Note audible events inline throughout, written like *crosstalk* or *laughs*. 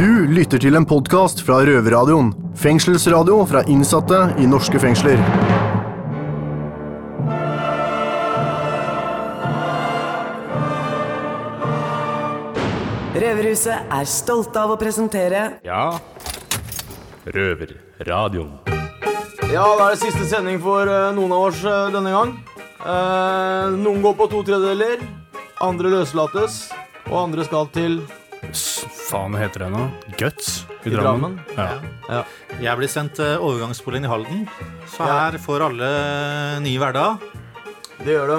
Du lytter til en podkast fra Røverradioen. Fengselsradio fra innsatte i norske fengsler. Røverhuset er stolte av å presentere Ja. Røverradioen. Ja, det er siste sending for eh, noen av oss eh, denne gang. Eh, noen går på to tredjedeler, andre løslates, og andre skal til Faen heter det nå? Guts i, I Drammen? Drammen? Ja. Jeg blir sendt til overgangsboligen i Halden, så her får alle ny hverdag. Det gjør de.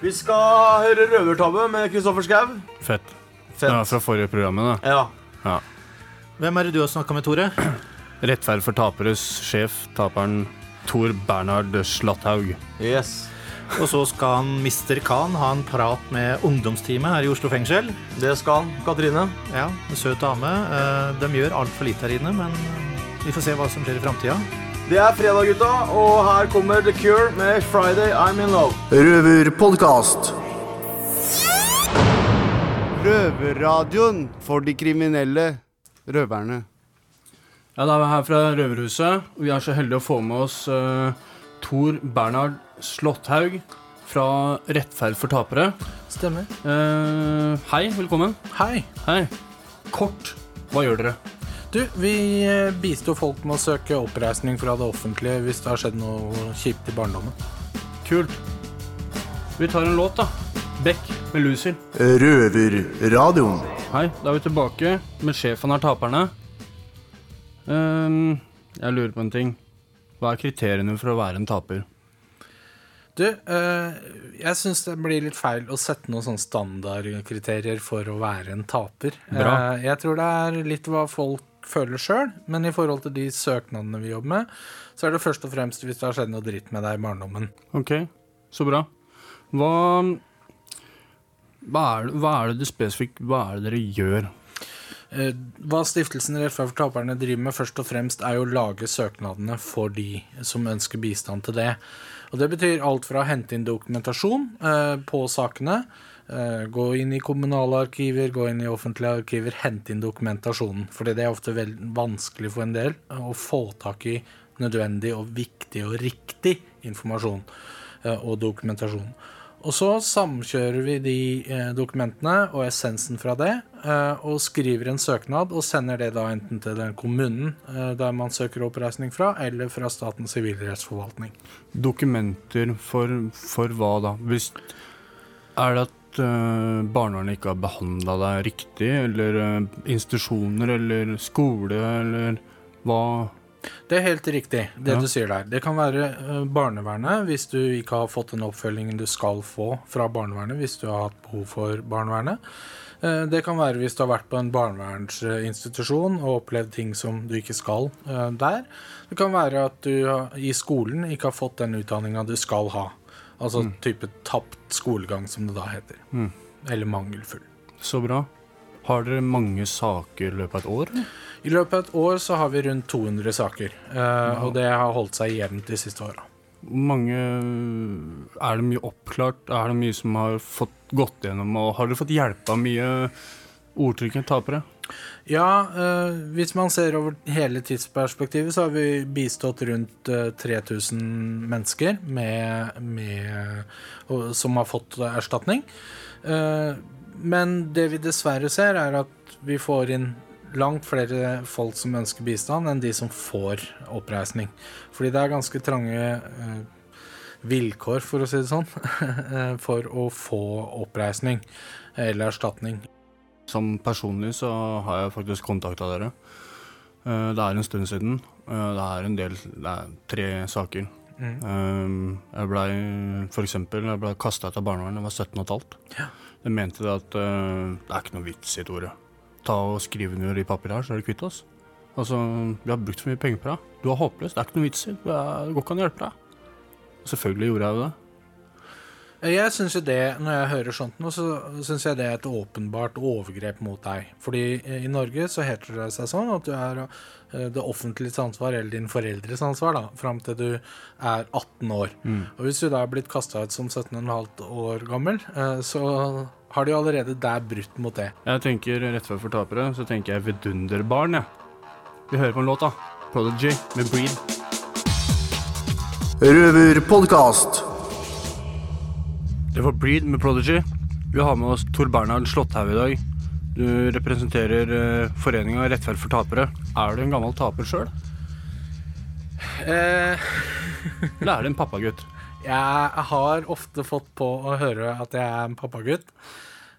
Vi skal høre Røvertabbe med Kristoffer Schou. Fett. Fett. Ja, fra forrige programmet, da. Ja. Hvem er det du har snakka med, Tore? Rettferd for taperes sjef, taperen Tor Bernhard Slatthaug. Yes. Og så skal han Mr. Khan ha en prat med ungdomsteamet her i Oslo fengsel. Det skal han. Katrine. Ja, en søt dame. Eh, De gjør altfor lite her inne, men vi får se hva som skjer i framtida. Det er fredag, gutta, og her kommer The Cure med Friday I'm in love. Røverpodkast. Røverradioen for de kriminelle røverne. Ja, da er vi her fra Røverhuset. Vi er så heldige å få med oss uh, Tor Bernhard Slåtthaug fra Rettferd for tapere. Stemmer. Eh, hei, velkommen. Hei. Hei. Kort, hva gjør dere? Du, vi bisto bistår folk med å søke oppreisning fra det offentlige hvis det har skjedd noe kjipt i barndommen. Kult. Vi tar en låt, da. Beck med Lucille. Røverradioen. Hei, da er vi tilbake med sjefen av taperne. Um, jeg lurer på en ting. Hva er kriteriene for å være en taper? Du, eh, jeg syns det blir litt feil å sette noen sånne standardkriterier for å være en taper. Bra. Eh, jeg tror det er litt hva folk føler sjøl, men i forhold til de søknadene vi jobber med, så er det først og fremst hvis det har skjedd noe dritt med deg i barndommen. Ok, så bra. Hva, hva, er, hva er det du spesifikt Hva er det dere gjør? Eh, Hva Stiftelsen Rettferd for taperne driver med, først og fremst er jo å lage søknadene for de som ønsker bistand til det. Og Det betyr alt fra å hente inn dokumentasjon eh, på sakene, eh, gå inn i kommunale arkiver, gå inn i offentlige arkiver, hente inn dokumentasjonen. Fordi det er ofte veldig vanskelig for en del å få tak i nødvendig og viktig og riktig informasjon eh, og dokumentasjon. Og så samkjører vi de eh, dokumentene og essensen fra det, eh, og skriver en søknad og sender det da enten til den kommunen eh, der man søker oppreisning fra, eller fra Statens sivilrettsforvaltning. Dokumenter for, for hva da? Hvis, er det at eh, barnevernet ikke har behandla deg riktig, eller institusjoner, eller skole, eller hva? Det er helt riktig, det Ja. du sier der. Det kan være eh, barnevernet hvis du ikke har fått den oppfølgingen du skal få fra barnevernet, hvis du har hatt behov for barnevernet. Eh, Det kan være hvis du har vært på en barnevernsinstitusjon og opplevd ting som du ikke skal eh, der. Det kan være at du i skolen ikke har fått den utdanninga du skal ha. Altså type tapt skolegang, som det da heter. Mm. Eller mangelfull. Så bra. Har dere mange saker i løpet av et år? I løpet av et år så har vi rundt 200 saker, eh, og det har holdt seg jevnt de siste åra. Hvor mange Er det mye oppklart? Er det mye som har fått gått gjennom? Og har dere fått hjelp av mye ordtrykkende tapere? Ja, eh, hvis man ser over hele tidsperspektivet, så har vi bistått rundt eh, 3000 mennesker med, med, og, som har fått erstatning. Eh, men det vi dessverre ser, er at vi får inn langt flere folk som ønsker bistand, enn de som får oppreisning. Fordi det er ganske trange eh, vilkår, for å si det sånn, *laughs* eh, for å få oppreisning eller erstatning. Som personlig så har jeg faktisk kontakta dere. Eh, Det er en stund siden. Det er en del Det er tre saker. Mm. Um, Jeg blei Jeg ble kasta ut av barnevernet, jeg var 17 og et halvt. Ja. Jeg mente det at uh, det er ikke noe vits i, Tore. Ta og Skriv under i papiret her, så er du kvitt oss. Altså, vi har brukt for mye penger på deg. Du er håpløs. Det er ikke noe vits i. Det er- det går ikke an å hjelpe deg. Selvfølgelig gjorde jeg jo det. Jeg syns jo det, når jeg hører sånt nå, så syns jeg det er et åpenbart overgrep mot deg. Fordi eh, i Norge så heter det seg sånn at du er eh, det offentliges ansvar, eller din foreldres ansvar, da, fram til du er 18 år. Og hvis du da er blitt kasta ut som 17,5 år gammel, eh, så har de allerede der brutt mot det. Jeg tenker rettferd for tapere, så tenker jeg vidunderbarn, jeg. Vi hører på en låt, da. Prodigy med Breed. Røverpodkast. Det var Breed med Prodigy. Vi har med oss Tor Bernhard Slåtthaug i dag. Du representerer uh, foreninga Rettferd for tapere. Er du en gammel taper sjøl? Eh, *laughs* Eller er du en pappagutt? jeg har ofte fått på å høre at jeg er en pappagutt.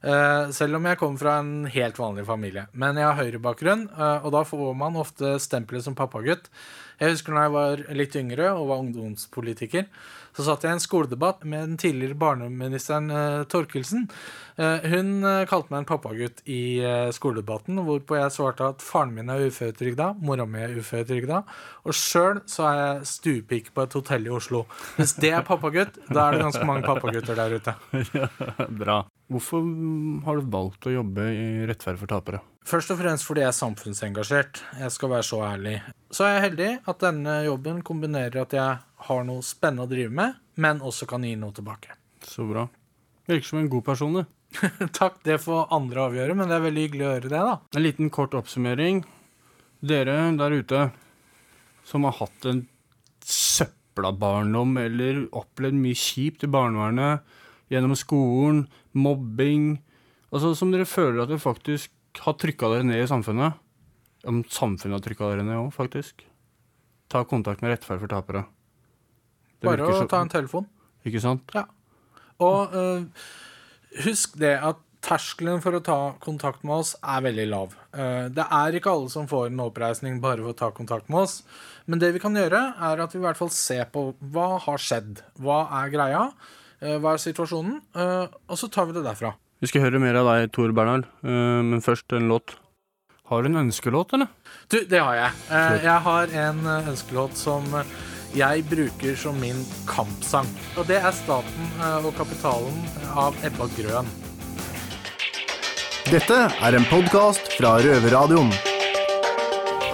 Eh, selv om jeg kommer fra en helt vanlig familie. Men jeg har høyrebakgrunn, og da får man ofte stempelet som pappagutt. Jeg husker når jeg var litt yngre og var ungdomspolitiker, så satt jeg i en skoledebatt med den tidligere barneministeren uh, Torkelsen. Eh, hun eh, kalte meg en pappagutt i eh, skoledebatten, hvorpå jeg svarte at faren min er uføretrygda, mora mi er uføretrygda, og sjøl så er jeg stuepike på et hotell i Oslo. Hvis det er pappagutt, da er det ganske mange pappagutter der ute. *laughs* Bra. Hvorfor har du valgt å jobbe i Rettferd for tapere? Først og fremst fordi jeg er samfunnsengasjert. Jeg skal være så ærlig. Så er jeg heldig at denne jobben kombinerer at jeg har noe spennende å drive med, men også kan gi noe tilbake. Så bra. Virker som en god person, du. *laughs* Takk, det får andre avgjøre, men det er veldig hyggelig å høre det, da. En liten kort oppsummering. Dere der ute som har hatt en søpla barndom eller opplevd mye kjipt i barnevernet, gjennom skolen, mobbing Altså som dere føler at dere faktisk har trykka dere ned i samfunnet. Om samfunnet har trykka dere ned òg, faktisk. Ta kontakt med Rettferd for tapere. Det Bare å så- ta en telefon. Ikke sant? Og uh, husk det at terskelen for å ta kontakt med oss er veldig lav. Eh, det er ikke alle som får en oppreisning bare for å ta kontakt med oss. Men det vi kan gjøre, er at vi i hvert fall ser på hva har skjedd. Hva er greia? Eh, hva er situasjonen? Og så tar vi det derfra. Vi skal høre mer av deg, Tor Bernhard, Eh, men først en låt. Har du en ønskelåt, eller? Du, det har jeg. Eh, jeg har en eh, ønskelåt som jeg bruker som min kampsang. Og det er 'Staten og kapitalen' av Ebba Grøn. Dette er en podkast fra Røverradioen.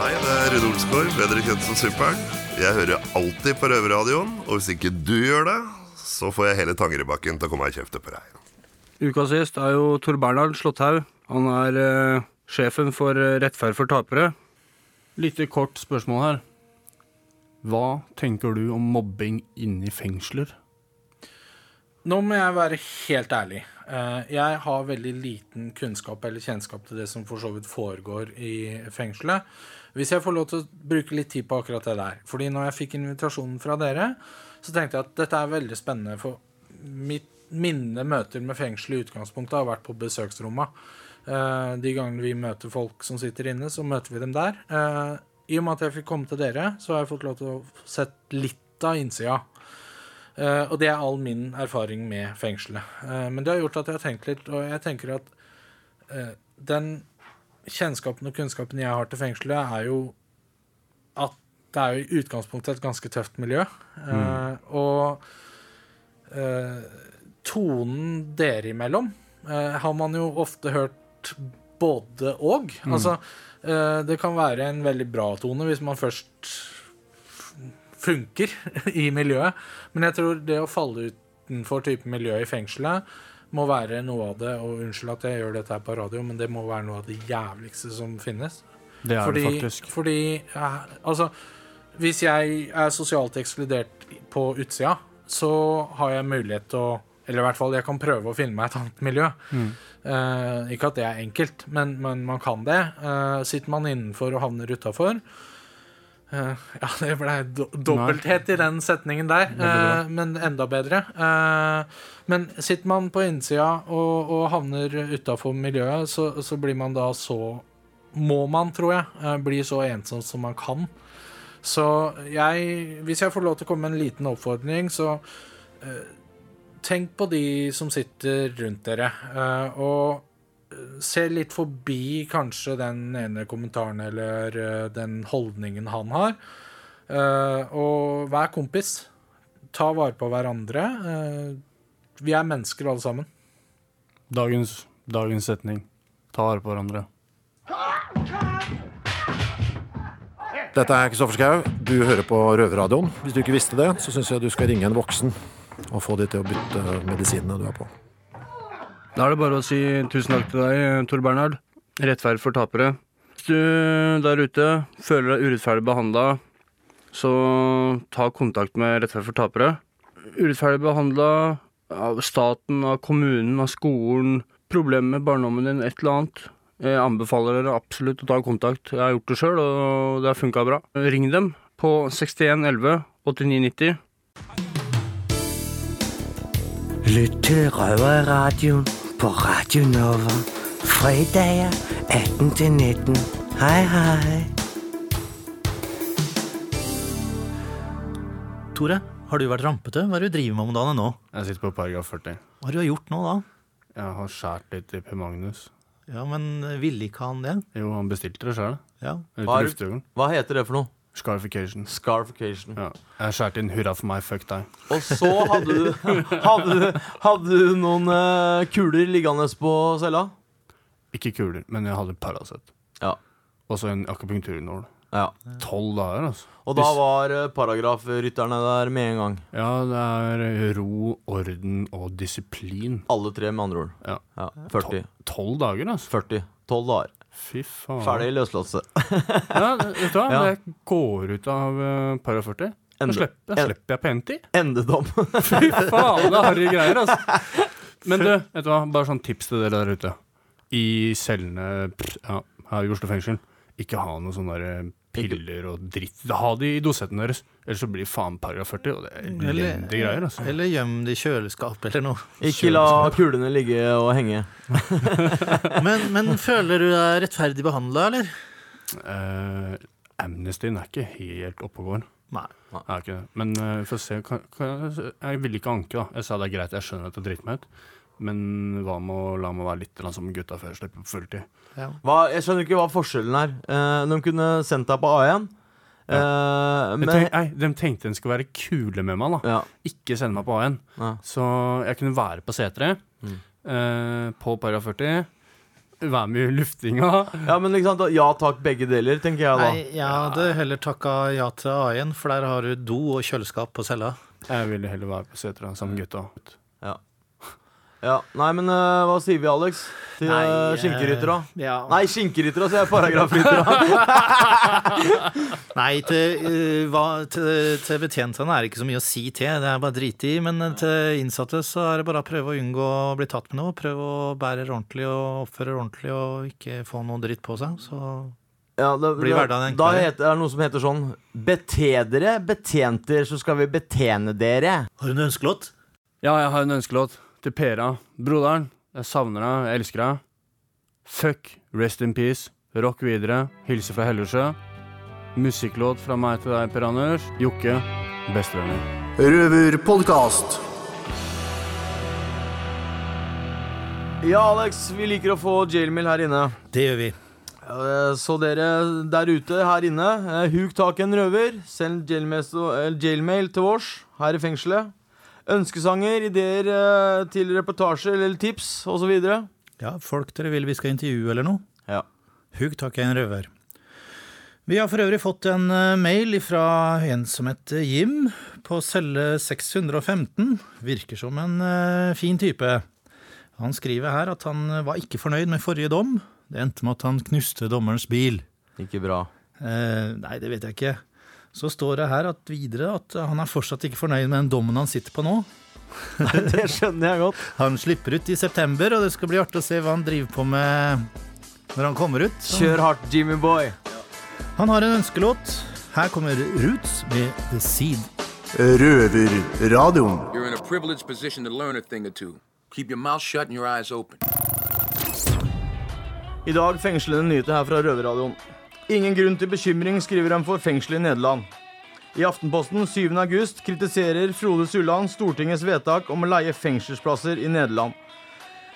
Hei, det er Rune Olsgaard, bedre kjent som Super'n. Jeg hører alltid på Røverradioen, og hvis ikke du gjør det, så får jeg hele Tangerudbakken til å komme og kjefte på deg. Ukas gjest er jo Tor Bernhard Slåtthaug. Han er eh, sjefen for eh, Rettferd for tapere. Lite kort spørsmål her. Hva tenker du om mobbing inne i fengsler? Nå må jeg være helt ærlig. Eh, Jeg har veldig liten kunnskap eller kjennskap til det som for så vidt foregår i fengselet. Hvis jeg får lov til å bruke litt tid på akkurat det der. Fordi når jeg fikk invitasjonen fra dere, så tenkte jeg at dette er veldig spennende. For mitt mine møter med fengsel i utgangspunktet har vært på besøksrommene. Eh, De gangene vi møter folk som sitter inne, så møter vi dem der. Eh, I og med at jeg fikk komme til dere, så har jeg fått lov til å sett litt av innsida. Eh, og det er all min erfaring med fengselet. Men det har gjort at jeg har tenkt litt, og jeg tenker at den kjennskapen og kunnskapen jeg har til fengselet, er jo at det er jo i utgangspunktet et ganske tøft miljø. Mm. Og tonen dere imellom eh, har man jo ofte hørt både og. Altså, eh, det kan være en veldig bra tone hvis man først funker *laughs* i miljøet. Men jeg tror det å falle utenfor type miljø i fengselet må være noe av det, og unnskyld at jeg gjør dette her på radio, men det må være noe av det jævligste som finnes. Det er fordi, det faktisk. Fordi ja, Altså, hvis jeg er sosialt ekskludert på utsida, så har jeg mulighet til å Eller i hvert fall, jeg kan prøve å finne meg et annet miljø. Eh, ikke at det er enkelt, men, men man kan det. Eh, sitter man innenfor og havner utafor Ja, det ble do dobbelthet i den setningen der, eh, men enda bedre. Eh, men sitter man på innsida og, og havner utafor miljøet, så, så blir man da så må man, tror jeg, eh, bli så ensom som man kan. Så jeg, hvis jeg får lov til å komme med en liten oppfordring, så eh, tenk på de som sitter rundt dere, eh, og eh, se litt forbi kanskje den ene kommentaren eller eh, den holdningen han har, eh, og vær kompis. Ta vare på hverandre. Vi er mennesker alle sammen. Dagens, dagens setning. Ta vare på hverandre. Dette er Kristoffer Schau. Du hører på Røverradioen. Hvis du ikke visste det, så syns jeg du skal ringe en voksen og få de til å bytte medisinene du er på. Da er det bare å si tusen takk til deg, Tor Bernhard. Rettferd for tapere. Hvis du der ute føler deg urettferdig behandla, så ta kontakt med Rettferd for tapere. Urettferdig behandla av staten, av kommunen, av skolen. Problemer med barndommen din, et eller annet. Jeg anbefaler dere absolutt å ta kontakt. Jeg har gjort det sjøl, og det har funka bra. Ring dem på 61 11 89 90. Lytt til Røverradioen på Radio Nova. Fredager 18 til 19. Hei, hei. Tore, har du vært rampete? Hva er det du driver med om dagen nå? Jeg sitter på paragraf 40. Hva har du gjort nå, da? Jeg har skåret litt i Per Magnus. Ja, men ville ikke han det? Jo, han bestilte det sjøl. Ja. Hva, hva heter det for noe? Scarification. Scarification. Ja. Jeg skjærte inn 'hurra for meg, fuck deg'. Og så hadde du, hadde du, hadde du noen uh, kuler liggende på cella? Ikke kuler, men jeg hadde Paracet. Ja. Og så en akupunkturnål. Ja. Tolv dager, altså. Og da var eh, paragrafrytterne der med en gang. Ja, det er ro, orden og disiplin. Alle tre, med andre ord. Ja. Ja, 40. Tolv dager, altså. 40. 12 dager. Fy faen. Ferdig løslåtse. *laughs* Ja, vet du hva? Ja. Jeg går ut av para 40, da slipper, da slipper jeg pent i. Endedom. *laughs* Fy faen, det er harry greier, altså. Men du, vet du hva? Bare sånn tips til dere der ute. I cellene ja, her i Oslo fengsel, ikke ha noe sånn der piller og dritt. Ha de i dosetten deres, ellers så blir det faen paragraf 40, og det er elendige greier, altså. eller gjem det i kjøleskap eller noe. Ikke la kulene ligge og henge. *laughs* Men, men føler du deg rettferdig behandla, eller? Uh, Amnestyen er ikke helt oppe og går. Nei. Men uh, vi får se. Kan, kan, jeg- jeg ville ikke anke, da. Jeg sa det er greit, jeg skjønner at det driter meg ut. Men hva med å la meg være litt som gutta før jeg slipper på fulltid? Hva, jeg skjønner ikke hva forskjellen er. Eh, de kunne sendt deg på A1. Eh, Jeg men tenk, nei, de tenkte de skulle være kule med meg, da. ja. Ikke sende meg på A1. Ja. Så jeg kunne være på C3, Mm. eh, på paragraf 40. Være med i luftinga. ja, men sant, da, ja takk, begge deler, tenker jeg da. Nei, jeg hadde heller takka ja til A1, for der har du do og kjøleskap på cella. Jeg ville heller være på C3 sammen med gutta. Ja, Nei, men uh, hva sier vi, Alex? Til Nei, uh, Nei, skinkeryttera? Ja. Nei, skinkeryttera, sier jeg. Paragrafryttera. *laughs* Nei, til, uh, hva, til, til betjentene er det ikke så mye å si til, det er bare drit i. Men eh, til innsatte så er det bare å prøve å unngå å bli tatt med noe. Prøve å bære ordentlig og oppføre ordentlig og ikke få noe dritt på seg. Så Ja, det, Blir hverdagen da heter, er det noe som heter sånn Bete dere, betjenter, så skal vi betjene dere. har du en ønskelåt? Ja, jeg har en ønskelåt til Pera. Broderen, jeg savner deg, jeg elsker deg. Fuck, rest in peace. Rock videre. Hilse fra Hellersjø. Musikklåt fra meg til deg, Per Anders. Jokke, bestevenner. Røverpodkast. Ja, Alex, vi liker å få jailmail her inne. Det gjør vi. Så dere der ute her inne, eh, huk tak i en røver. Send jailmail, eh, jailmail til oss her i fengselet. Ønskesanger, ideer eh, til reportasjer eller tips osv. Ja, folk dere vil vi skal intervjue eller noe? Ja. Hugg tak i en røver. Vi har for øvrig fått en eh, mail fra en som heter Jim, på celle 615. Virker som en eh, fin type. Han skriver her at han var ikke fornøyd med forrige dom. Det endte med at han knuste dommerens bil. Ikke bra. Eh, nei, det vet jeg ikke. Så står det her at videre at han er fortsatt ikke fornøyd med den dommen han sitter på nå. *laughs* Det skjønner jeg godt. Han slipper ut i september, og det skal bli artig å se hva han driver på med når han kommer ut. Så- Kjør hardt, Jimmy boy. Han har en ønskelåt. Her kommer Roots med The Seed. Røverradioen. You're in a privileged position to learn a thing or two. Keep your mouth shut and your eyes open. I dag fengslende nyheten her fra Røverradioen. Ingen grunn til bekymring, skriver han for fengselet i Nederland. I Aftenposten 7. august kritiserer Frode Sulland Stortingets vedtak om å leie fengselsplasser i Nederland.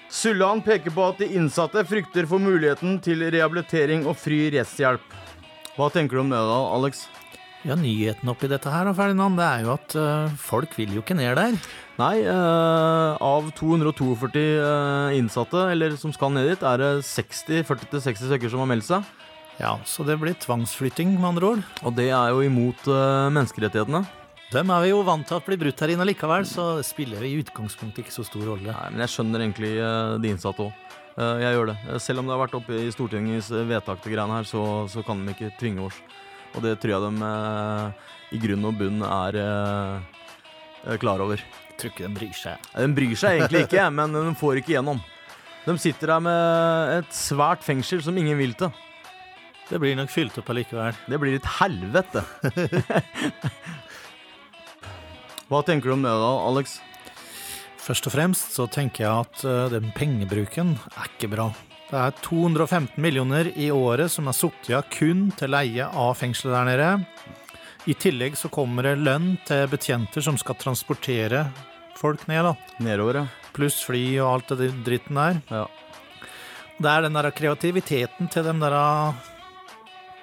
Sulland peker på at de innsatte frykter for muligheten til rehabilitering og fri rettshjelp. Hva tenker du om det da, Alex? Ja, Nyheten oppi dette her, Ferdinand, det er jo at eh, folk vil jo ikke ned der. Nei, eh, av 242 eh, innsatte, eller som skal ned dit, er det 60, 40-60 stykker som har meldt seg. Ja, Så det blir tvangsflytting, med andre ord. Og det er jo imot uh, menneskerettighetene. Dem er vi jo vant til at blir brutt her inne likevel, så det spiller i utgangspunktet ikke så stor rolle. Nei, men jeg skjønner egentlig uh, de innsatte òg. jeg gjør det. Eh, Selv om det har vært oppe i Stortingets eh, vedtak til greiene her, så, så kan de ikke tvinge oss. Og det tror jeg de eh, i grunn og bunn er eh, eh, klar over. Jeg tror ikke de bryr seg. De bryr seg egentlig ikke, *laughs* men de får ikke gjennom. De sitter der med et svært fengsel som ingen vil til. Det blir nok fylt opp allikevel. Det blir et helvete. *laughs* Hva tenker du om det da, Alex? Først og fremst så tenker jeg at eh, den pengebruken er ikke bra. Det er 215 millioner i året som er sittet av kun til leie av fengselet der nede. I tillegg så kommer det lønn til betjenter som skal transportere folk ned, da. Nedover, ja. Pluss fly og alt det dritten der. Ja. Det er den der kreativiteten til de der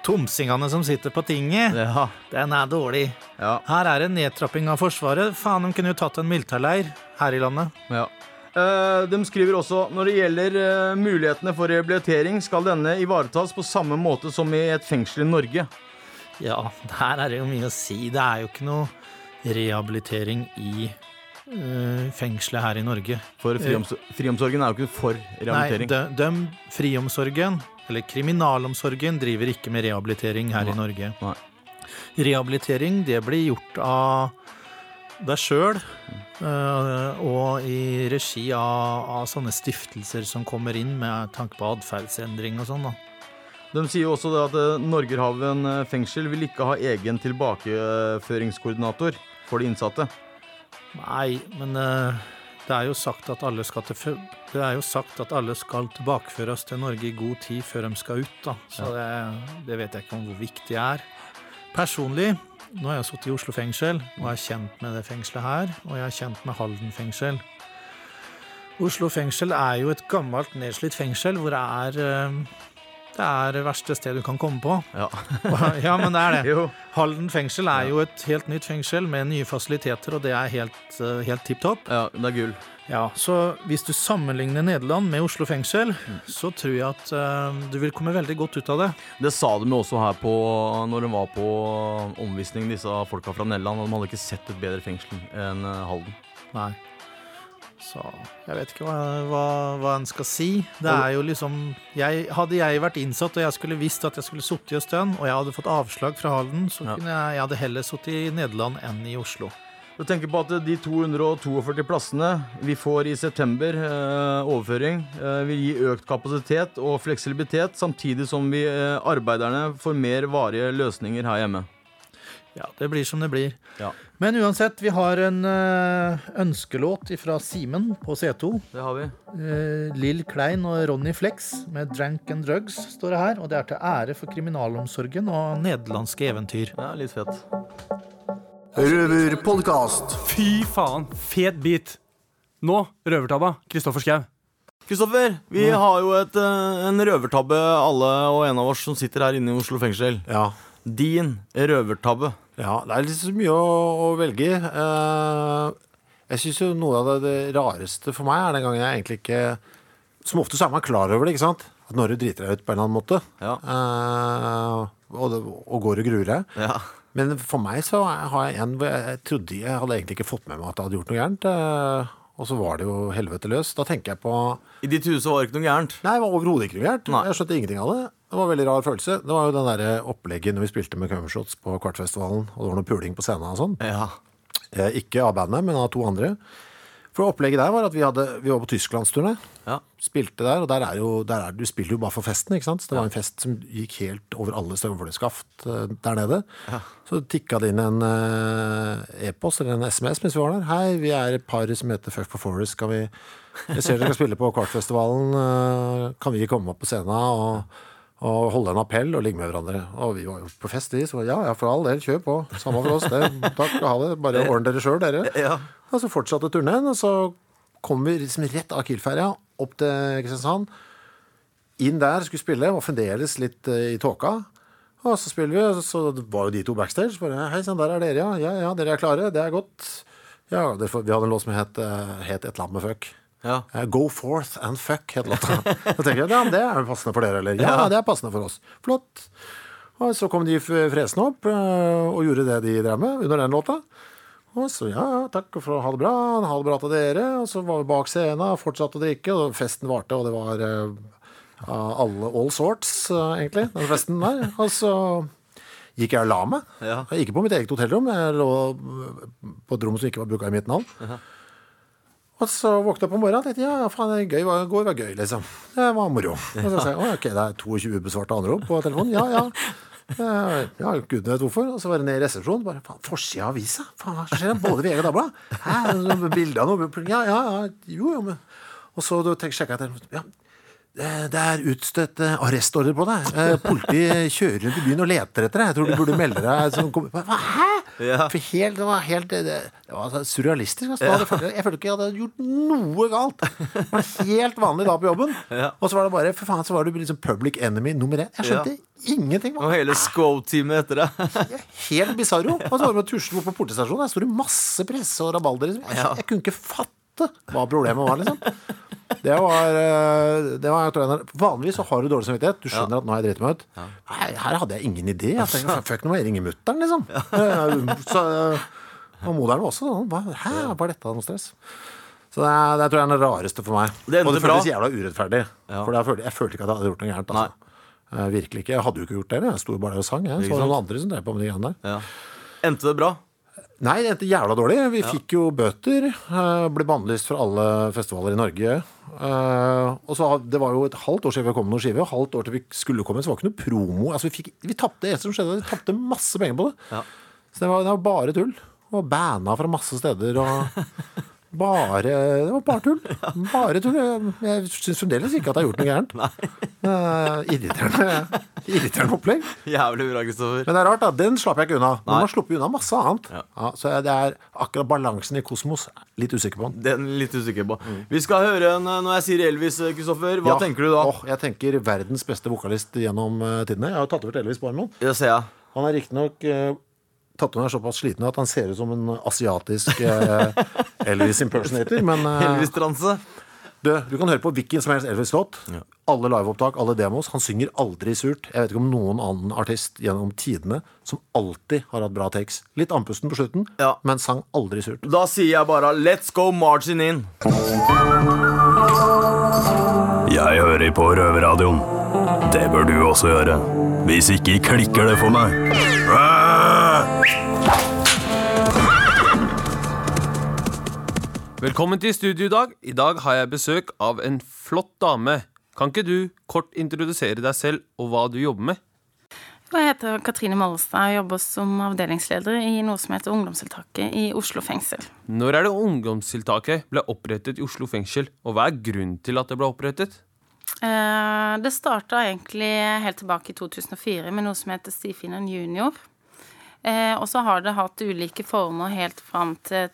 tomsingene som sitter på tinget. Ja. Den er dårlig. Ja. Her er det nedtrapping av Forsvaret. Faen, de kunne jo tatt en militærleir her i landet. Ja. Eh, de skriver også når det gjelder eh, mulighetene for rehabilitering, skal denne ivaretas på samme måte som i et fengsel i Norge. Ja, der er det jo mye å si. Det er jo ikke noe rehabilitering i eh, fengselet her i Norge. For friomsorgen er jo ikke for rehabilitering. Nei, de, de, friomsorgen, eller kriminalomsorgen, driver ikke med rehabilitering her Nei. i Norge. Nei. Rehabilitering, det blir gjort av deg sjøl, og i regi av, av sånne stiftelser som kommer inn med tanke på atferdsendring og sånn, da. De sier jo også at eh, Norgerhaven eh, fengsel vil ikke ha egen tilbakeføringskoordinator for de innsatte. Nei, men eh, det er jo sagt at alle skal til fø- Det er jo sagt at alle skal tilbakeføres til Norge i god tid før de skal ut, da. Så det, det vet jeg ikke om hvor viktig det er. Personlig, nå har jeg sittet i Oslo fengsel, og jeg er kjent med det fengselet her, og jeg er kjent med Halden fengsel. Oslo fengsel er jo et gammelt, nedslitt fengsel hvor det er eh, det er det verste stedet du kan komme på. Ja. *laughs* ja, men det er det. Halden fengsel er jo et helt nytt fengsel med nye fasiliteter, og det er helt, eh, helt tipp topp. Ja, det er gull. Ja, så hvis du sammenligner Nederland med Oslo fengsel, så tror jeg at uh, du vil komme veldig godt ut av det. Det sa de jo også her på når de var på omvisning, disse folka fra Nederland. og De hadde ikke sett et bedre fengsel enn eh, Halden. Nei. Så jeg vet ikke hva, hva, hva en skal si. Det er jo liksom jeg, Hadde jeg vært innsatt og jeg skulle visst at jeg skulle sittet i en stund, og jeg hadde fått avslag fra Halden, så Ja. kunne jeg, jeg hadde heller sittet i Nederland enn i Oslo. Du tenker på at de 242 plassene vi får i september, eh, overføring, eh, vil gi økt kapasitet og fleksibilitet, samtidig som vi eh, arbeiderne får mer varige løsninger her hjemme. Ja, det blir som det blir. Ja. Men uansett, vi har en øh, ønskelåt fra Simen på C2. Det har vi. Eh, Lill Klein og Ronny Flex med 'Drank and Drugs' står det her. Og det er til ære for kriminalomsorgen og nederlandske eventyr. Ja, litt fett. Røverpodkast. Fy faen, fet bit. Nå, røvertabba. Kristoffer Schau. Kristoffer, vi har jo et, eh, en røvertabbe, alle og en av oss som sitter her inne i Oslo fengsel. Ja. Din røvertabbe. ja, det er litt så mye å, å velge i. Eh, jeg syns jo noe av det, det rareste for meg er den gangen jeg egentlig ikke Som ofte så er man klar over det, ikke sant? At når du driter deg ut på en eller annen måte. Ja. Eh, og, og går og gruer deg. Ja. Men for meg så har jeg en hvor jeg, jeg trodde jeg hadde egentlig ikke fått med meg at jeg hadde gjort noe gærent. eh, og så var det jo helvete løs. Da tenker jeg på I ditt hus var det ikke noe gærent. Nei, det var overhodet ikke noe gærent. Nei. Jeg skjønte ingenting av det. Det var en veldig rar følelse. Det var jo den der opplegget når vi spilte med Covershots på Kvartfestivalen, og det var noe puling på scenen og sånn. Ja. Eh, Ikke av bandet, men av to andre. For opplegget der var at vi, hadde, vi var på tysklandsturné. Ja. Spilte der, og der er jo, der er, du spiller jo bare for festen, ikke sant? Så det var en fest som gikk helt over alle støvleskaft eh, der nede. Så tikka det inn en eh, e-post eller en SMS mens vi var der. Hei, vi er et par som heter Fuck for Forest. Skal vi Jeg ser dere skal spille på Kvartfestivalen. eh, Kan vi komme opp på scenen og, og holde en appell og ligge med hverandre? Og vi var jo på fest, vi. Så ja, ja, for all del, kjør på. Samme for oss. Det, *laughs* takk, ha det. Bare ordne dere sjøl, dere. Ja. Og så fortsatte turneen, og så kom vi liksom rett av Kiel-ferja opp til Kristiansand. Inn der, skulle spille, var fremdeles litt eh, i tåka. Og så spiller vi, og så var jo de to backstage. Bare, Hei sann, der er dere, ja. Ja, ja, dere er klare. Det er godt. Ja, derfor, Vi hadde en låt som het, eh, het Et eller annet med fuck. Ja. Eh, Go forth and fuck, het låta. Så tenker jeg, ja, det er passende for dere, eller? Ja, det er passende for oss. Flott. Og så kom de fresende opp eh, og gjorde det de drev med under den låta. Og så ja, ja, takk for ha det bra, ha det bra til dere. Og så var vi bak scenen, fortsatte å drikke, og festen varte, og det var eh, av alle all sorts, eh, egentlig, den festen der. Og så gikk jeg og la meg. Ja. Jeg gikk på mitt eget hotellrom. Jeg lå på et rom som ikke var bruka i mitt navn. Og så våkna jeg på morgenen og tenkte ja, faen, det gøy, var- går var gøy, liksom. Det var moro. Og så sa jeg ok, det er 22 besvarte anrop på telefonen. Ja, ja. Ja, gud vet hvorfor. Og så var det ned i resepsjonen. Bare, faen, Forsida av avisa? Faen, hva skjer? Både VG og Dagbladet? Bilde av noe? Ja, ja, ja. Jo, jo, men Og så sjekka jeg telefonen. Ja, det det er utstøtt eh, arrestordre på deg. Eh, Politiet kjører rundt i byen og leter etter deg. Jeg tror du burde melde deg. Hva, hæ? Ja. For helt, det var helt det, var surrealistisk. Altså. Jeg, følte, jeg følte ikke jeg hadde gjort noe galt. Det var helt vanlig da på jobben. Ja. Og så var det bare For faen, så var du liksom public enemy nummer én. Jeg skjønte ingenting. Og hele Squo-teamet etter deg. Helt bisarro. Og så var det med å tusle bort på politistasjonen. Der sto det masse presse og rabalder. Liksom. Jeg, Ja. jeg kunne ikke fatte hva problemet var, liksom. Det var, eh, det var jeg tror Vanligvis så har du dårlig samvittighet. Du skjønner at nå har jeg dritt meg ut. Nei, her hadde jeg ingen idé. Jeg tenkte, *laughs* Fuck, nå må jeg ringe mutter'n, liksom. Ja. *laughs* Så, eh, og moderen var også sånn. Hæ, var dette noe stress? Så det, er, det tror jeg er det rareste for meg. Det og det føltes jævla urettferdig. Ja. For jeg følte, jeg følte ikke at jeg hadde gjort noe gærent. Altså. Eh, virkelig ikke. Jeg hadde jo ikke gjort det. Jeg sto bare der og sang. Jeg. Så var det noen andre som drev på med de greiene der. Ja. Endte det bra? Nei, det endte jævla dårlig. Vi fikk jo bøter. eh, Ble bannlyst fra alle festivaler i Norge. Eh, og så Det var jo et halvt år siden vi kom med noen skive, og halvt år til vi skulle komme. Så det var ikke noe promo. Altså, vi fikk, vi tapte det som skjedde, vi tapte masse penger på det. Ja. Så det var, det var bare tull. Og banda fra masse steder. Og *laughs* bare Det var bare tull. *laughs* Bare tull. Jeg, syns fremdeles ikke at jeg har gjort noe gærent. *laughs* Eh, irriterende, irriterende opplegg. Jævlig bra, Kristoffer. Men det er rart, da. Den slapp jeg ikke unna. Nei. man slipper unna masse annet. Ja. Ja, så det er akkurat balansen i kosmos. Litt usikker på den. Den litt usikker på. Vi skal høre en, når jeg sier Elvis, Kristoffer. Hva Ja. tenker du da? Oh, jeg tenker verdens beste vokalist gjennom eh, tidene. Jeg har jo tatt over til Elvis Barmon. Det ser jeg. Han er riktignok uh, Tattooen er såpass sliten at han ser ut som en asiatisk eh, Elvis impersonator. Men eh, Elvis-transe. du, du kan høre på hvilken som helst Elvis-låt. Alle liveopptak, alle demos. Han synger aldri surt. Jeg vet ikke om noen annen artist gjennom tidene som alltid har hatt bra takes. Litt andpusten på slutten, Ja. men sang aldri surt. Da sier jeg bare let's go marching in. Jeg hører på Røverradioen. Det bør du også gjøre. Hvis ikke klikker det for meg. Velkommen til studio i dag. I dag har jeg besøk av en flott dame. Kan ikke du kort introdusere deg selv og hva du jobber med? Jeg heter Katrine Mollestad og jobber som avdelingsleder i noe som heter Ungdomstiltaket i Oslo fengsel. Når er det ungdomstiltaket ble opprettet i Oslo fengsel, og hva er grunnen til at det ble opprettet? Eh, Det starta egentlig helt tilbake i 2004 med noe som heter Stifinneren junior. Eh, Og så har det hatt ulike former helt fram til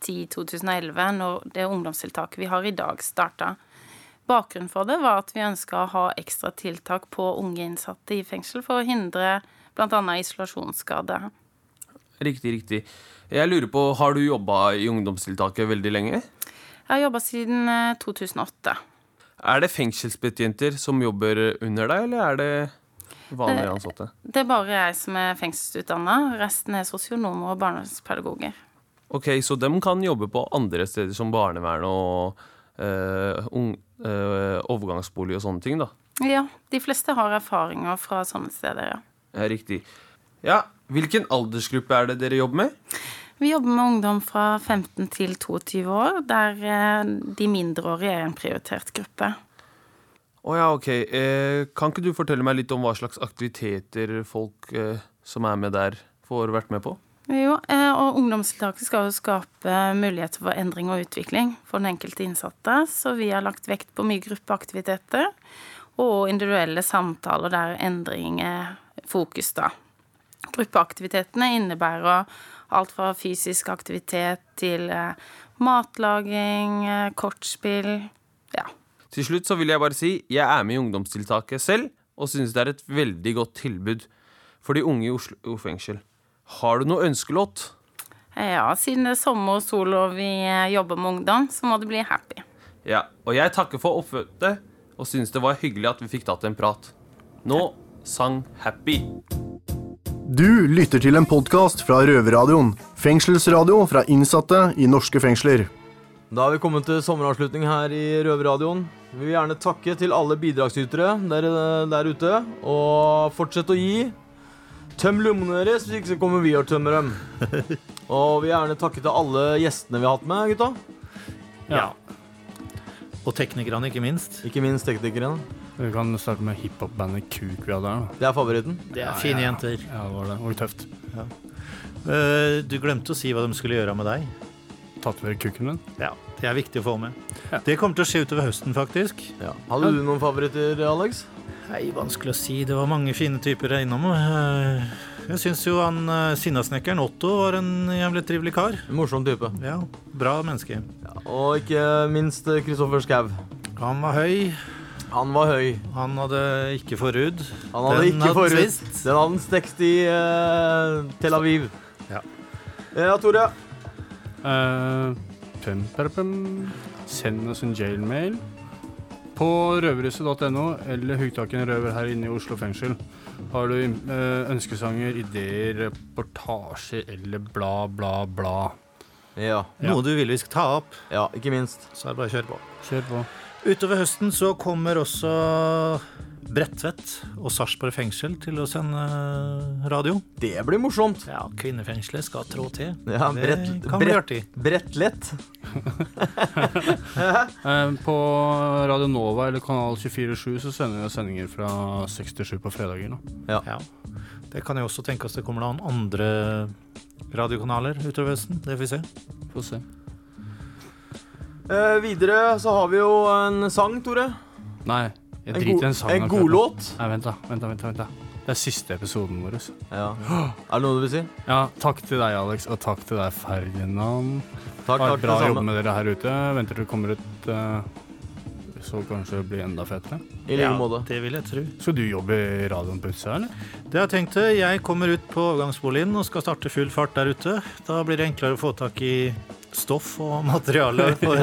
2010-2011, når det ungdomstiltaket vi har i dag, starta. Bakgrunnen for det var at vi ønska å ha ekstra tiltak på unge innsatte i fengsel for å hindre bl.a. isolasjonsskade. Riktig, riktig. Jeg lurer på, Har du jobba i ungdomstiltaket veldig lenge? Jeg har jobba siden eh, 2008. Er det fengselsbetjenter som jobber under deg, eller er det vanlige Det- ansatte? Det er bare jeg som er fengselsutdanna. Resten er sosionomer og barnevernspedagoger. Ok, Så de kan jobbe på andre steder som barnevern og eh, ung, eh, overgangsbolig og sånne ting, da? Ja, de fleste har erfaringer fra sånne steder, ja. Ja, riktig. Ja, Hvilken aldersgruppe er det dere jobber med? Vi jobber med ungdom fra 15 til 22 år, der eh, de mindreårige er en prioritert gruppe. Å ja, ok. Eh, kan ikke du fortelle meg litt om hva slags aktiviteter folk eh, som er med der, får vært med på? Jo, eh, og ungdomstiltaket skal jo skape muligheter for endring og utvikling for den enkelte innsatte, så vi har lagt vekt på mye gruppeaktiviteter og individuelle samtaler der endring er fokus, da. Gruppeaktivitetene innebærer alt fra fysisk aktivitet til eh, matlaging, eh, kortspill, ja. Til slutt så vil jeg bare si jeg er med i ungdomstiltaket selv, og synes det er et veldig godt tilbud for de unge i Oslo fengsel. Har du noe ønskelåt? Ja, siden det er sommer og sol og vi jobber med ungdom, så må det bli happy. Ja, og jeg takker for oppmøtet, og synes det var hyggelig at vi fikk tatt en prat. Nå sang Happy. Du lytter til en podkast fra Røverradioen. Fengselsradio fra innsatte i norske fengsler. Da har vi kommet til sommeravslutning her i Røverradioen. Vi vil gjerne takke til alle bidragsytere der, der ute. Og fortsett å gi. Tøm lommene deres, hvis ikke så kommer vi og tømmer dem. *laughs* Og vi vil gjerne takke til alle gjestene vi har hatt med, gutta. Ja. Og teknikerne, ikke minst. Ikke minst teknikerne. Vi kan starte med hiphop-bandet Kuk vi hadde her. Det er favoritten. Det er fine jenter. Ja, det var det. Og tøft. Eh, Du glemte å si hva de skulle gjøre med deg. Tatovere kukken min? Ja, det er viktig å få med. Det kommer til å skje utover høsten, faktisk. Hadde du noen favoritter, Alex? Nei, vanskelig å si. Det var mange fine typer jeg innom. Eh, Jeg syns jo han eh, sinnasnekkeren Otto var en jævlig trivelig kar. Morsom type. Ja, bra menneske. Og ikke minst Kristoffer Schau. Han var høy. Han var høy. Han hadde ikke forhud. Han hadde Den ikke hadde forhud. svist. Den hadde han stekt i uh, Tel Aviv. Ja. ja, Tore. Eh, pum, pum, pum. Send oss en jailmail på røverhuset.no eller hugg tak i en røver her inne i Oslo fengsel. Har du eh, ønskesanger, ideer, reportasjer eller bla, bla, bla? Ja. Noe du vil vi skal ta opp. Ja, ikke minst. Så er det bare å kjøre på. Kjør på. Utover høsten så kommer også Bredtvet og Sarpsborg fengsel til å sende radio. Det blir morsomt. Ja, kvinnefengselet skal trå til. Ja, det kan bli artig. Brettlett. *laughs* Eh, på Radio Nova eller Kanal 24-7 så sender vi sendinger fra 6 til 7 på fredager. nå. Ja. Det kan jeg også tenke oss det kommer noen andre radiokanaler utover høsten. Det får vi se. Får se. Eh, videre så har vi jo en sang, Tore. Nei, jeg En driter god- i en sang. en akkurat god nå. låt? Nei, vent da, vent da, vent da, vent da. Det er siste episoden vår. Ja. Er det noe du vil si? Ja, takk til deg, Alex, og takk til deg, Ferdinand. Takk, Har takk, bra det samme. jobb med dere her ute. Venter til det kommer ut eh, Så kanskje det blir enda fetere. I like måte. Det vil jeg tro. Skal du jobbe i radioen på utsida, eller? Det har jeg tenkt. Jeg kommer ut på overgangsboligen og skal starte full fart der ute. Da blir det enklere å få tak i stoff og materiale. For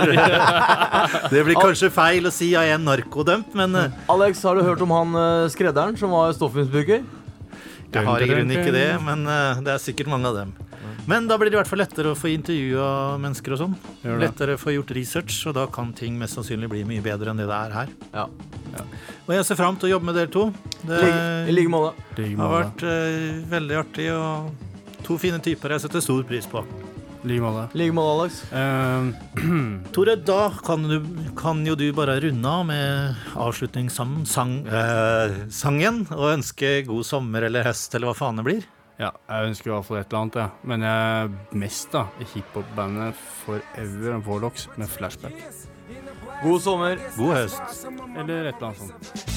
*laughs* det blir kanskje feil å si jeg er narkodømt, men eh, Alex, har du hørt om han eh, skredderen som var stoffmisbruker? jeg har i grunnen ikke det. Men eh, det er sikkert mange av dem. Men da blir det i hvert fall lettere å få intervjua mennesker og sånn. Lettere å få gjort research, og da kan ting mest sannsynlig bli mye bedre enn det det er her. Ja. Og jeg ser fram til å jobbe med dere to. Det I like måte. har vært uh, veldig artig, og to fine typer jeg setter stor pris på. Like måte. I like måte, Alex. Uh, *clears throat* Tore, da kan, du, kan jo du bare runde av med avslutningssangen sang, uh, sangen, og ønske god sommer eller høst, eller hva faen det blir. ja, jeg ønsker i hvert fall et eller annet, jeg. Men jeg mest da i hiphop-bandet Forever and Warlocks med flashback. God sommer. God høst. Eller et eller annet sånt.